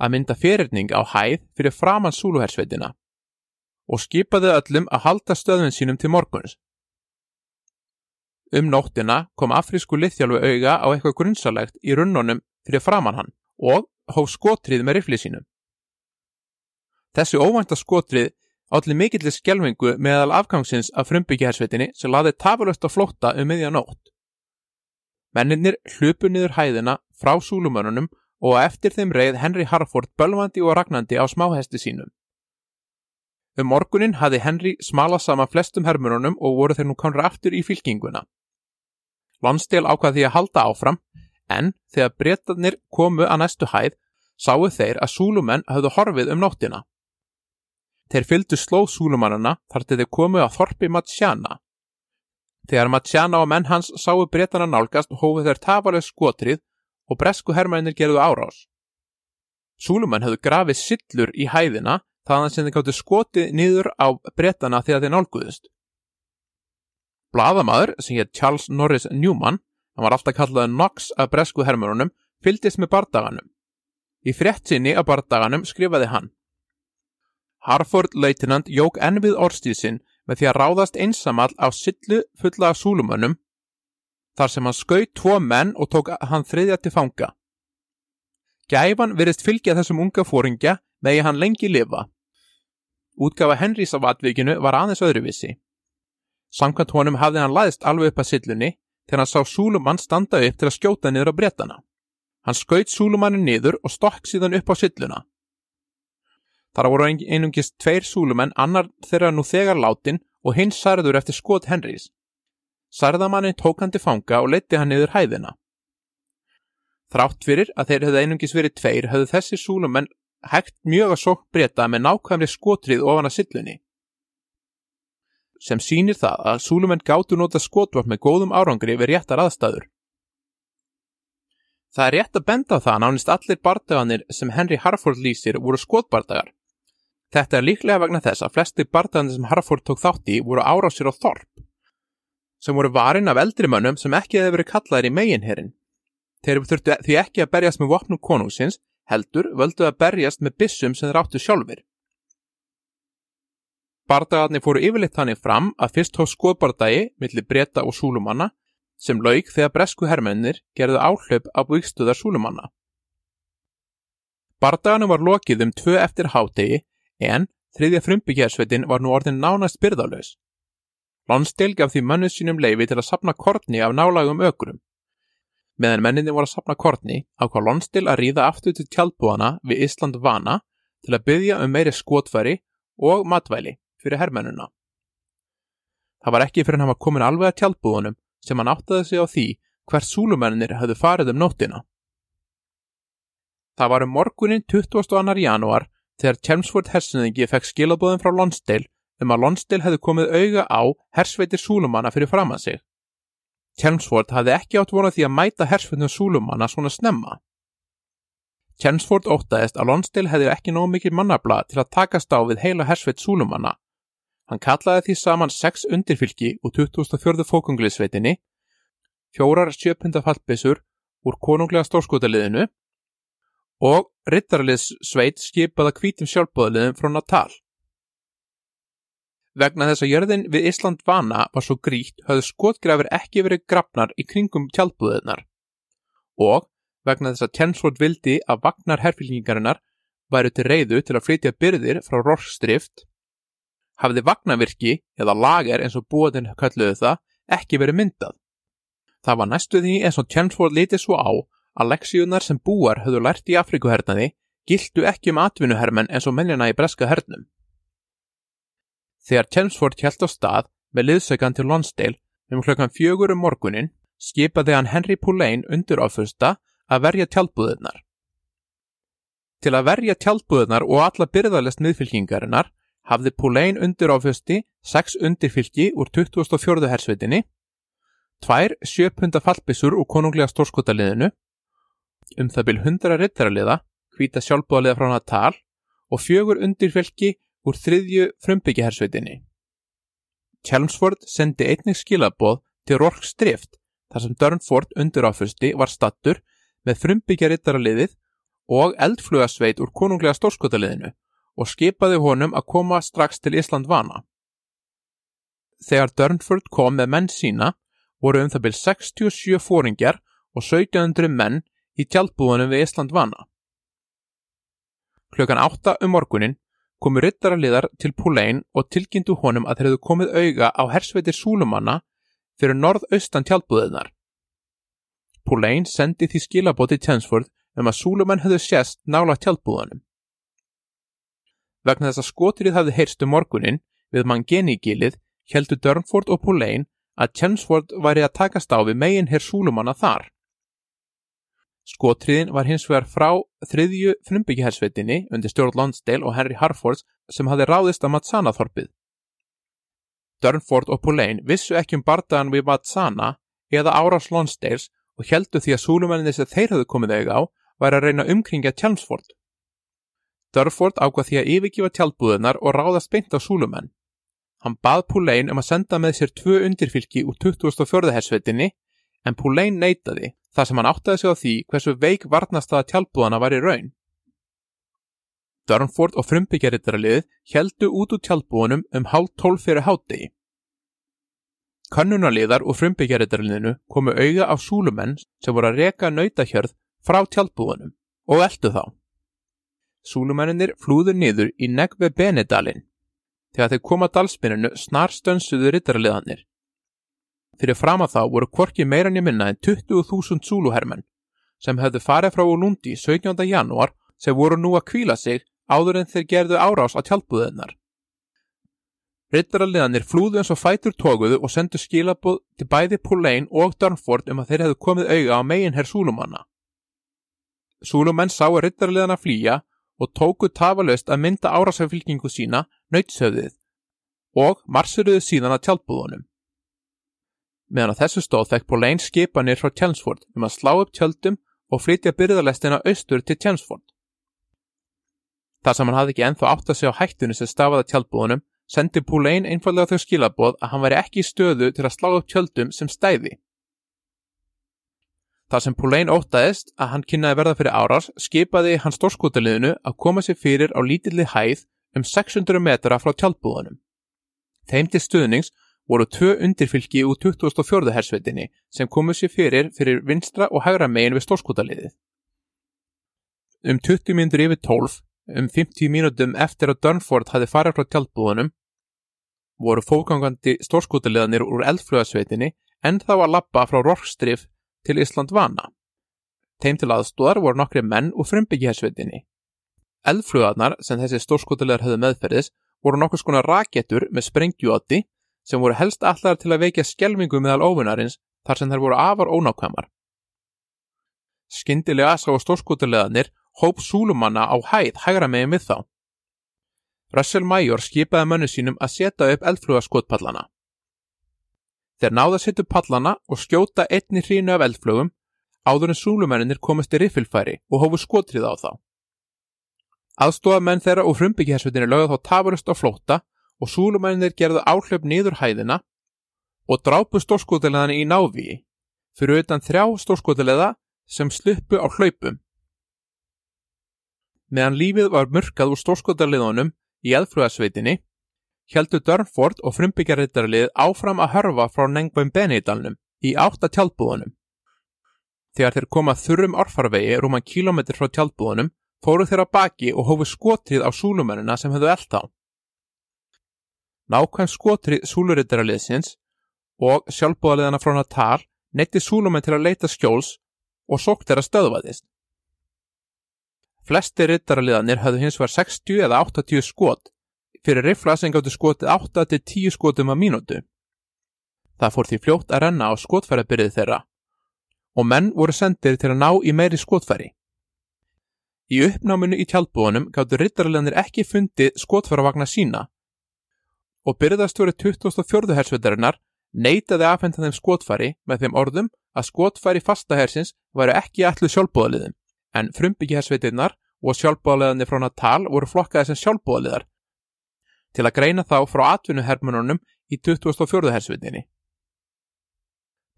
Speaker 1: að mynda fyrirning á hæð fyrir framann Súluhersveitina og skipaði öllum að halda stöðun sínum til morguns. Um nóttina kom afrísku liðþjálfu auga á eitthvað grunnsalegt í runnunum fyrir framann hann og hóf skotrið með riflið sínum. Þessi óvænta skotrið allir mikillir skjelvingu meðal afgangsins af frumbyggjahersveitinni sem laði tafalust á flótta um miðja nótt. Menninir hlupu niður hæðina frá súlumörunum og eftir þeim reið Henry Harford bölvandi og ragnandi á smáhesti sínum. Um morgunin hafi Henry smalað sama flestum hermurunum og voru þeir nú konra aftur í fylkinguna. Lonsdale ákvað því að halda áfram en þegar breytanir komu að næstu hæð sáu þeir að súlumenn hafðu horfið um nóttina. Þeir fylgdu slóð súlumannana þar til þeir komu að þorpi Matsjana. Þegar Matsjana og menn hans sáu breytana nálgast hófið þeir tafaleg skotrið og bresku herrmennir gerðu árás. Súlumenn hafðu grafið sillur í hæðina þaðan sem þeir gáttu skotið niður á breytana þegar þeir nálguðust. Blaðamaður sem hétt Charles Norris Newman, hann var alltaf kallaði Knox af bresku hermurunum, fyldist með bardaganum. Í frétt sinni af bardaganum skrifaði hann Harford Leitinand jók enn við orðstíðsinn með því að ráðast einsamall á sillu fulla af súlumönnum þar sem hann skauð tvo menn og tók hann þriðja til fanga. Gæfan verist fylgja þessum unga fóringja megi hann lengi lifa. Útgafa Henrys af atvikinu var aðeins öðruvissi. Samkvæmt honum hafði hann læðist alveg upp að sillunni þegar hann sá Súlumann standa upp til að skjóta niður á brettana. Hann skaut Súlumannin niður og stokk síðan upp á silluna. Þar voru einungist tveir Súlumenn, annar þeirra nú þegar látin og hins særður eftir skot Henrys. Særðamannin tók hann til fanga og leti hann niður hæðina. Þrátt fyrir að þeir hefði einungis verið tveir höfðu þessi Súlumenn hægt mjög að sók breyta með nákvæmri skotrið ofan að sillunni sem sýnir það að súlumenn gáttu nota skotvart með góðum árangri við réttar aðstæður. Það er rétt að benda það nánist allir bardaganir sem Henry Harford lýsir voru skotbardagar. Þetta er líklega vegna þess að flesti bardaganir sem Harford tók þátt í voru árásir á Þorp, sem voru varin af eldri mönnum sem ekki hefði verið kallaðir í meginherrin. Þeir þurftu því ekki að berjast með vopnum konungsins, heldur völdu að berjast með bissum sem þeir áttu sjálfur. Bardagarnir fóru yfirleitt þannig fram að fyrst hóð skoðbardagi millir breyta og súlumanna sem laug þegar bresku hermennir gerðu áhlaup á búikstöðar súlumanna. Bardagarnir var lokið um tvö eftir hátegi en þriðja frumbyggjarsveitin var nú orðin nánast byrðalös. Lonsdale gaf því mönnu sínum leifi til að sapna kortni af nálagum ökrum. Meðan menninni voru að sapna kortni ákvað Lonsdale að ríða aftur til tjaldbúana við Ísland vana til að byggja um meiri skotfæri og matvæli fyrir herrmennuna. Það var ekki fyrir hann var komin alveg að tjaldbúðunum sem hann áttaði sig á því hvert súlumennir höfðu farið um nóttina. Það var um morgunin 22. janúar þegar Chelmsford hersinningi fekk skilabóðum frá Lonsdale um að Lonsdale hefði komið auga á hersveitir súlumanna fyrir fram að sig. Chelmsford hafði ekki átt vonað því að mæta hersveitum súlumanna svona snemma. Chelmsford óttaðist að Lonsdale hefði ekki nóg mikið mannabla til að takast á við heila hersveit súlumanna. Hann kallaði því saman sex undirfylki úr 2004. fókungliðsveitinni, fjórar sjöpunda fallbissur úr konunglega stórskotaliðinu og rittarliðssveit skipaða kvítum sjálfbóðaliðin frá Natal. Vegna þess að jörðin við Ísland vana var svo gríkt höfðu skotgrafir ekki verið grafnar í kringum tjaldbúðunar og vegna þess að Tjensford vildi að vagnar herfylkingarinnar væru til reyðu til að flytja byrðir frá Rorstrift hafði vagnarvirki eða lager eins og búin kalluðu það ekki verið myndað. Það var næstu því eins og Tjensford litið svo á að leksíunar sem búar höfðu lært í Afrikuhernaði gildu ekki um atvinnuhermen eins og mennina í breska hernum. Þegar Chelmsford hjælt á stað með liðsökan til Lonsdale um klokkan fjögur um morgunin skipaði hann Henry Pulain undir áfyrsta að verja tjálbúðunar. Til að verja tjálbúðunar og alla byrðalest miðfylkingarinnar hafði Pulain undir áfyrsti 6 undirfylki úr 2004. hersveitinni, tvær sjöpunda fallbissur úr konunglega stórskotaliðinu, um það byl 100 rittaraliða, hvita sjálfbúðaliða frá Natal og fjögur undirfylki úr þriðju frumbyggjahersveitinni. Chelmsford sendi einnig skilaboð til Rorks drift þar sem Durnford undir áfyrsti var stattur með frumbyggjarittaraliðið og eldflugasveit úr konunglega stórskotaliðinu og skipaði honum að koma strax til Ísland vana. Þegar Durnford kom með menn sína voru um það byrj 67 fóringjar og 1700 menn í tjaldbúðunum við Ísland vana. Klukkan 8 um morgunin komu ryttaraliðar til Púlein og tilkynntu honum að þeir hefðu komið auga á hersveitir Súlumanna fyrir norð-austan tjálpúðunar. Púlein sendi því skilabóti Tjensford um að Súlumann hefðu sést nála tjálpúðunum. Vegna þess að skotrið hafði heyrstu um morgunin við Mangeni-gilið heldu Dörnford og Púlein að Tjensford væri að takast á við megin hér Súlumanna þar. Skotriðin var hins vegar frá þriðju frumbyggihersveitinni undir stjórn Lonsdale og Henry Harfords sem hafði ráðist að Matsana-þorpið. Durnford og Pulain vissu ekki um bardagan við Matsana eða árás Lonsdales og heldu því að súlumenninni sem þeir hafðu komið auðvitað á væri að reyna umkringja Tjálmsford. Durnford ákvað því að yfirgifa tjálbúðunar og ráðast beint á súlumenn. Hann bað Pulain um að senda með sér tvö undirfylki úr 2004. hersveitinni en Pulain neytaði þar sem hann áttaði sig á því hversu veik varnastaða tjálbúðana var í raun. Dörnford og frumbyggjarittaralið heldu út úr tjálbúðunum um hálf tólf fyrir hátegi. Kannunarliðar og frumbyggjarittaraliðinu komu auga á súlumenn sem voru að reka nautahjörð frá tjálbúðunum og eldu þá. Súlumenninir flúður niður í Negve Benedalin. Þegar þeir koma dalspinninu snar stönsuðu rittaraliðanir Fyrir fram að þá voru kvorki meirann í minna en 20.000 Zulu-hermenn sem hefðu farið frá Ulundi 17. janúar sem voru nú að kvíla sig áður en þeir gerðu árás á tjálpúðunar. Rittaraliðanir flúðu eins og fætur tóguðu og sendu skilabóð til bæði Pulain og Durnford um að þeir hefðu komið auga á megin herr Súlumanna. Súlumenn sáu rittaraliðana flýja og tóku tafalaust að mynda árásafylkingu sína nöytshöfðið og marsuruðu síðan að tjálpúðunum meðan á þessu stóð fekk Polain skipanir frá Chelmsford um að slá upp tjöldum og flytja byrðalestina austur til Chelmsford. Þar sem hann hafði ekki enþá átt að segja á hættunni sem stafaði tjaldbúðunum, sendi Polain einfallega þau skilaboð að hann væri ekki í stöðu til að slá upp tjöldum sem stæði. Þar sem Polain ótaðist að hann kynnaði verða fyrir árás, skipaði hann stórskotaliðinu að koma sér fyrir á lítilli hæð um 600 metra frá tjaldbúðunum. Þeim til stuðnings voru tvö undirfylki úr 2004. hersveitinni sem komu sér fyrir fyrir vinstra og hægra megin við stórskotaliðið. Um 20 minnur yfir 12, um 50 mínútum eftir að Durnford hafi farið frá tjálpbúðunum, voru fókangandi stórskotaliðanir úr eldflugasveitinni en þá að lappa frá Rorkstrif til Ísland vana. Teim til aðstóðar voru nokkri menn úr frumbyggjahersveitinni. Eldflugarnar sem þessi stórskotaliðar höfðu meðferðis voru nokkur skona rakettur með sprengjuátti sem voru helst allar til að veikja skjelvingu meðal óvinnarins þar sem þær voru afar ónákvæmar. Skyndilega sá stórskotaliðanir hóp súlumanna á hæð hægra megin við þá. Russell Major skipaði mönnu sínum að setja upp eldflugaskotpallana. Þeir náða að setja upp pallana og skjóta einni hrínu af eldflugum áður en súlumennir komast í riffilfæri og hófu skotrið á þá. Aðstofamenn þeirra og frumbyggjahersvitinni lögða þá tafurust á flótta og súlumennir gerðu áhlaup niður hæðina og drápu stórskotileðan í návíi fyrir utan þrjá stórskotileða sem sluppu á hlaupum. Meðan lífið var mörkað úr stórskotaliðunum í eðflugasveitinni, heldur Dörnford og frumbyggjarritarlið áfram að hörfa frá Nengvum Benidalnum í átta tjálbúðunum. Þegar þeir koma þurrum orfarvegi rúman kílometr frá tjálbúðunum, fóru þeirra baki og hófu skotrið á súlumennina sem höfðu eld á. Nákvæm skotrið súluritarliðsins og sjálfbúðaliðana frá Natal neytti súlumenn til að leita skjóls og sókt þeirra stöðvaðist. Flesti rittaraliðanir höfðu hins var 60 eða 80 skot fyrir rifla sem gáttu skotið 8-10 skotum að mínútu. Það fór því fljótt að renna á skotfærabyrðið þeirra og menn voru sendir til að ná í meiri skotfæri. Í uppnáminu í tjálpbúanum gáttu rittaraliðanir ekki fundið skotfæravagna sína og byrðastjóri 2004. hersveitarinnar neitaði aðfenda þeim skotfæri með þeim orðum að skotfæri fastahersins væru ekki allu sjálfbúðaliðum en frumbyggjahersveitirnar og sjálfbúðaliðarnir frá Natal voru flokkaði sem sjálfbúðaliðar til að greina þá frá atvinnuhermununum í 2004. hersveitinni.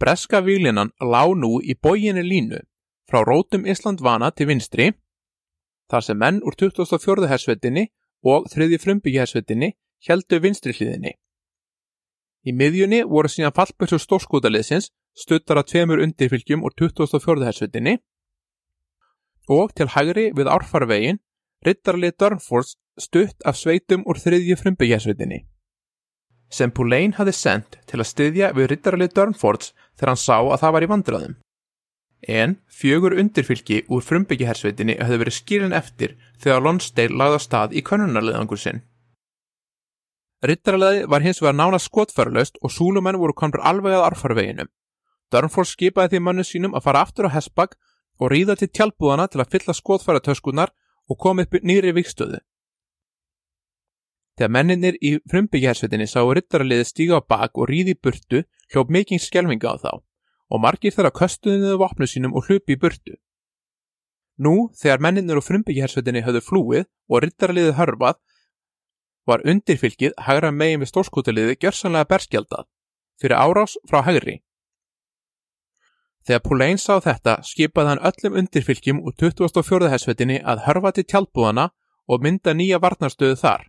Speaker 1: Breska výlinan lág nú í bóginni línu frá rótum Íslandvana til vinstri þar sem menn úr 2004. hersveitinni og þriði frumbyggjahersveitinni heldu vinstri hliðinni. Í miðjunni voru síðan fallbjörnsur stórskútaliðsins stuttar að tveimur undirfylgjum úr 2004. hersveitinni og til hægri við árfarvegin rittarlið Dörnfors stutt af sveitum úr þriðju frumbyggjarsveitinni sem Púlein hafi sendt til að styðja við rittarlið Dörnfors þegar hann sá að það var í vandraðum. En fjögur undirfylgi úr frumbyggjarsveitinni höfðu verið skilin eftir þegar Lonsdale lagði á stað í konunarliðangur sinn. Rittarliði var hins vegar nána skotfærlaust og súlumenn voru komur alveg að árfarveginum. Dörnfors skipaði því mannu sínum að fara aftur á Hesbag og ríða til tjálpúðana til að fylla skotfæratöskunar og koma upp nýri vikstöðu. Þegar menninir í frumbyggjahersvetinni sáu rittaraliði stíga á bak og ríði í burtu hljóf mikið skjelvinga á þá og margir að köstuðinuðu vopnu sínum og hlupi í burtu. Nú, þegar menninir og frumbyggjahersvetinni höfðu flúið og rittaraliði hörfað, var undirfylgið hægra megin við stórskotaliði gjörsanlega berskjaldað fyrir árás frá hægri Þegar Púlein sá þetta skipaði hann öllum undirfylgjum úr 24. hersvetinni að hörfa til tjálpúðana og mynda nýja varnarstöðu þar.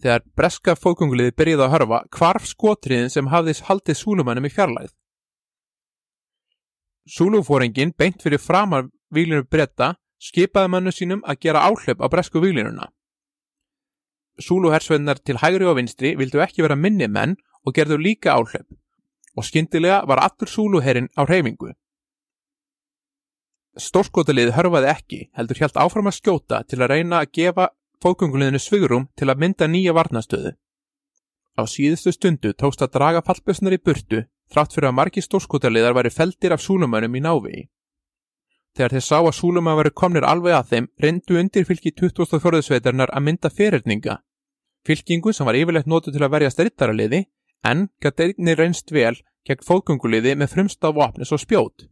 Speaker 1: Þegar breska fókungliði byrjiði að hörfa kvarf skotriðin sem hafðis haldið súlumannum í fjarlæð. Súlufóringin beint fyrir framar výlinu breyta skipaði mannu sínum að gera áhlaup á bresku výlinuna. Súluhersveitnar til hægri og vinstri vildu ekki vera minni menn og gerðu líka áhlaup og skyndilega var allur súluherrin á reyfingu. Stórskotalið hörfaði ekki, heldur hjælt áfram að skjóta til að reyna að gefa fókunguleginu svigurum til að mynda nýja varnastöðu. Á síðustu stundu tókst að draga fallbjössnar í burtu þrátt fyrir að margi stórskotaliðar væri feldir af súlumönum í návegi. Þegar þeir sá að súlumön væri komnir alveg að þeim, reyndu undir fylgi 2004. sveitarnar að mynda fyrirninga. Fylkingu sem var yfirlegt nótu til að verja strittaraliði en gæti einni reynst vel gegn fóðgönguliði með frumstaf vopnis og spjót.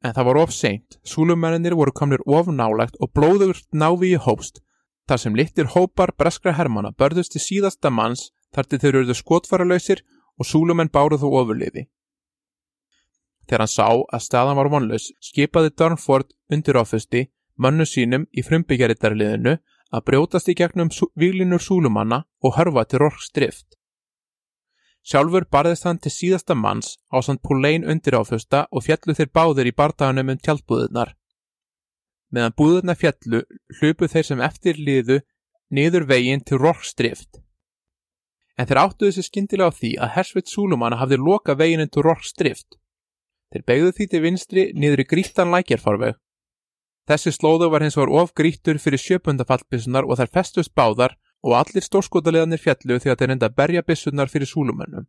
Speaker 1: En það var of seint, súlumennir voru komnir of nálagt og blóðugur návi í hópst, þar sem littir hópar breskra hermana börðust til síðasta manns þar til þeir eruðu skotfaralausir og súlumenn báruð þó ofurliði. Þegar hann sá að staðan var vonlaus, skipaði Darnford undir áfusti mönnu sínum í frumbyggjarittarliðinu að brjótast í gegnum výlinur súlumanna og hörfa til Rorks drift. Sjálfur barðist hann til síðasta manns á samt Púlein undir áfjösta og fjallu þeir báðir í bardaganum um tjaldbúðunar. Meðan búðurna fjallu hlupu þeir sem eftir liðu niður veginn til Rorkstrift. en þeir áttuðu sér skyndilega á því að hersveit Súlumanna hafði loka veginn til Rorks drift. Þeir begðu því til vinstri niður í grítan lækjarfarveg. Þessi slóðu var hins var of grítur fyrir sjöpundafallbissunar og þær festust báðar og allir stórskotaliðanir fjallu þegar þeir enda að berja bissunar fyrir Súlumannum.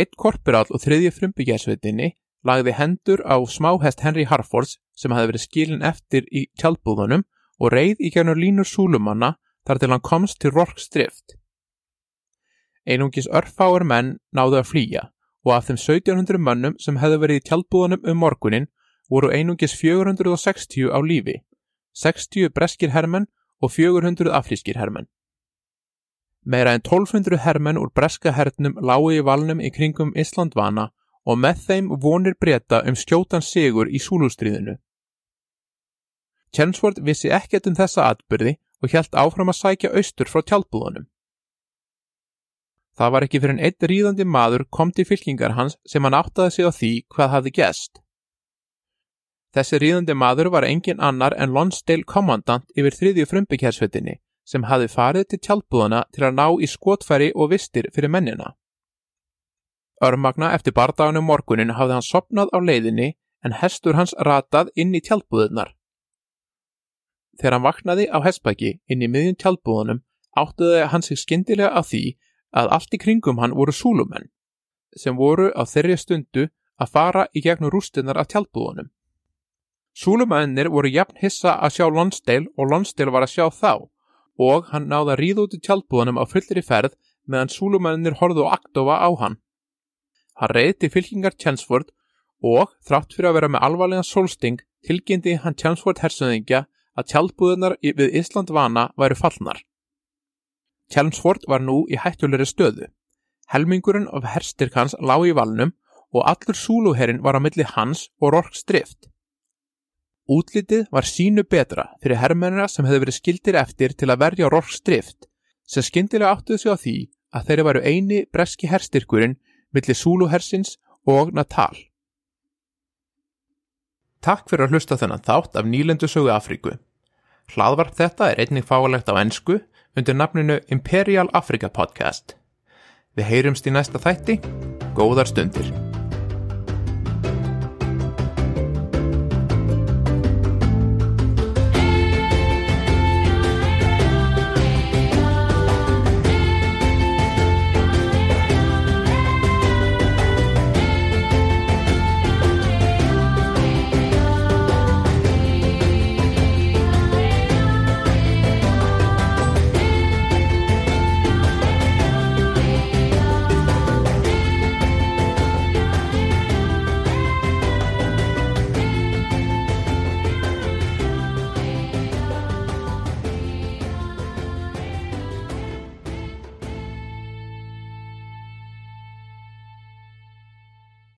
Speaker 1: Eitt korporál og þriðji frumbyggjarsveitinni lagði hendur á smáhest Henry Harfords sem hafi verið skilin eftir í tjálbúðunum og reið í gernur línur Súlumanna þar til hann komst til Rorks drift. Einungis örfáur menn náðu að flýja og af þeim 1700 mönnum sem hefðu verið í tjálbúðunum um morgunin voru einungis 460 á lífi, 60 breskir hermenn og 400 afrískir hermenn. Meira en 1200 hermenn úr breska hernum lágu í valnum í kringum Íslandvana og með þeim vonir breyta um skjótan sigur í súlústriðinu. Chelmsford vissi ekkert um þessa atbyrði og hjælt áfram að sækja austur frá tjálbúðunum. Það var ekki fyrir en einn ríðandi maður kom til fylkingar hans sem hann áttaði sig á því hvað hafði gæst. Þessi ríðandi maður var engin annar en Lonsdale kommandant yfir þriðju frumbyggjarsvettinni sem hafði farið til tjálbúðuna til að ná í skotfæri og vistir fyrir mennina. Örmagna eftir bardagunum morgunin hafði hann sopnað á leiðinni en hestur hans ratað inn í tjálbúðunar. Þegar hann vaknaði á hestbæki inn í miðjum tjálbúðunum áttuði hann sig skindilega á því að allt í kringum hann voru súlumenn sem voru á þeirri stundu að fara í gegnum rústinnar af tjálbúðunum. Súlumennir voru jafn hissa að sjá Lonsdale og Lonsdale var að sjá þá og hann náða að ríða út í tjálbúðunum á fullri ferð meðan súlumennir horfðu og aktofa á hann. Hann reyði fylkingar Tjensford og þrátt fyrir að vera með alvarlega solsting tilgindi hann Tjensford hersöðingja að tjálbúðunar við Ísland vana væru fallnar. Chelmsford var nú í hættulegri stöðu. Helmingurinn af herstyrk hans lág í valnum og allur súluherrin var á milli hans og Rorks drift. Útlitið var sínu betra fyrir herrmennina sem hefði verið skildir eftir til að verja Rorks drift, sem skindilega áttuði sig á því að þeirri varu eini breski herstyrkurinn milli súluhersins og Natal. Takk fyrir að hlusta þennan þátt af nýlendu sögu Afríku. Hlaðvarp þetta er einnig fáalegt á ennsku undir nafninu Imperial Africa Podcast. Við heyrumst í næsta þætti. Góðar stundir.